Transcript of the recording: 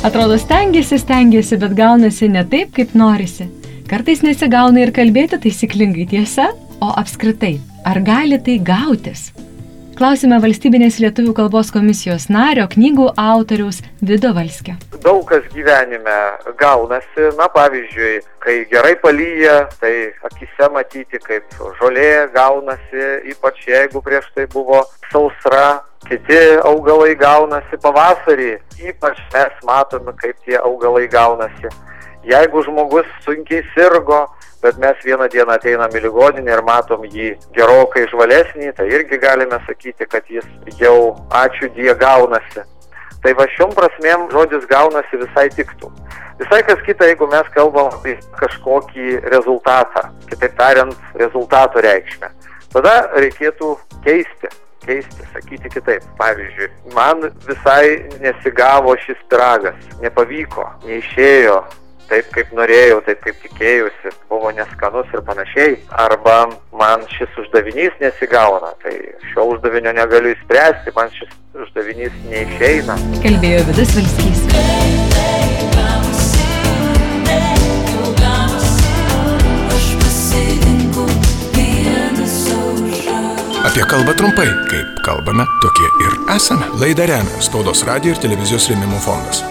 Atrodo, stengiasi, stengiasi, bet gaunasi ne taip, kaip norisi. Kartais nesigauna ir kalbėti taisyklingai tiesa, o apskritai, ar gali tai gautis? Klausime valstybinės lietuvių kalbos komisijos nario knygų autoriaus Vido Valskio. Daug kas gyvenime gaunasi, na pavyzdžiui, kai gerai palyja, tai akise matyti, kaip žolė gaunasi, ypač jeigu prieš tai buvo sausra, kiti augalai gaunasi pavasarį, ypač mes matome, kaip tie augalai gaunasi. Jeigu žmogus sunkiai sirgo, bet mes vieną dieną ateinam į ligoninę ir matom jį gerokai žvalesnį, tai irgi galime sakyti, kad jis jau ačiū Die gaunasi. Tai va šiom prasmėm žodis gaunasi visai tiktų. Visai kas kita, jeigu mes kalbam apie kažkokį rezultatą, kitaip tariant, rezultato reikšmę. Tada reikėtų keisti keisti, sakyti kitaip. Pavyzdžiui, man visai nesigavo šis piragas, nepavyko, neišėjo taip, kaip norėjau, taip, kaip tikėjusi, buvo neskanus ir panašiai. Arba man šis uždavinys nesigauna, tai šio uždavinio negaliu įspręsti, man šis uždavinys neišeina. Kalbėjo Vidas Valskys. Apie kalbą trumpai, kaip kalbame, tokie ir esame. Laidą remia Spaudos radio ir televizijos rėmimo fondas.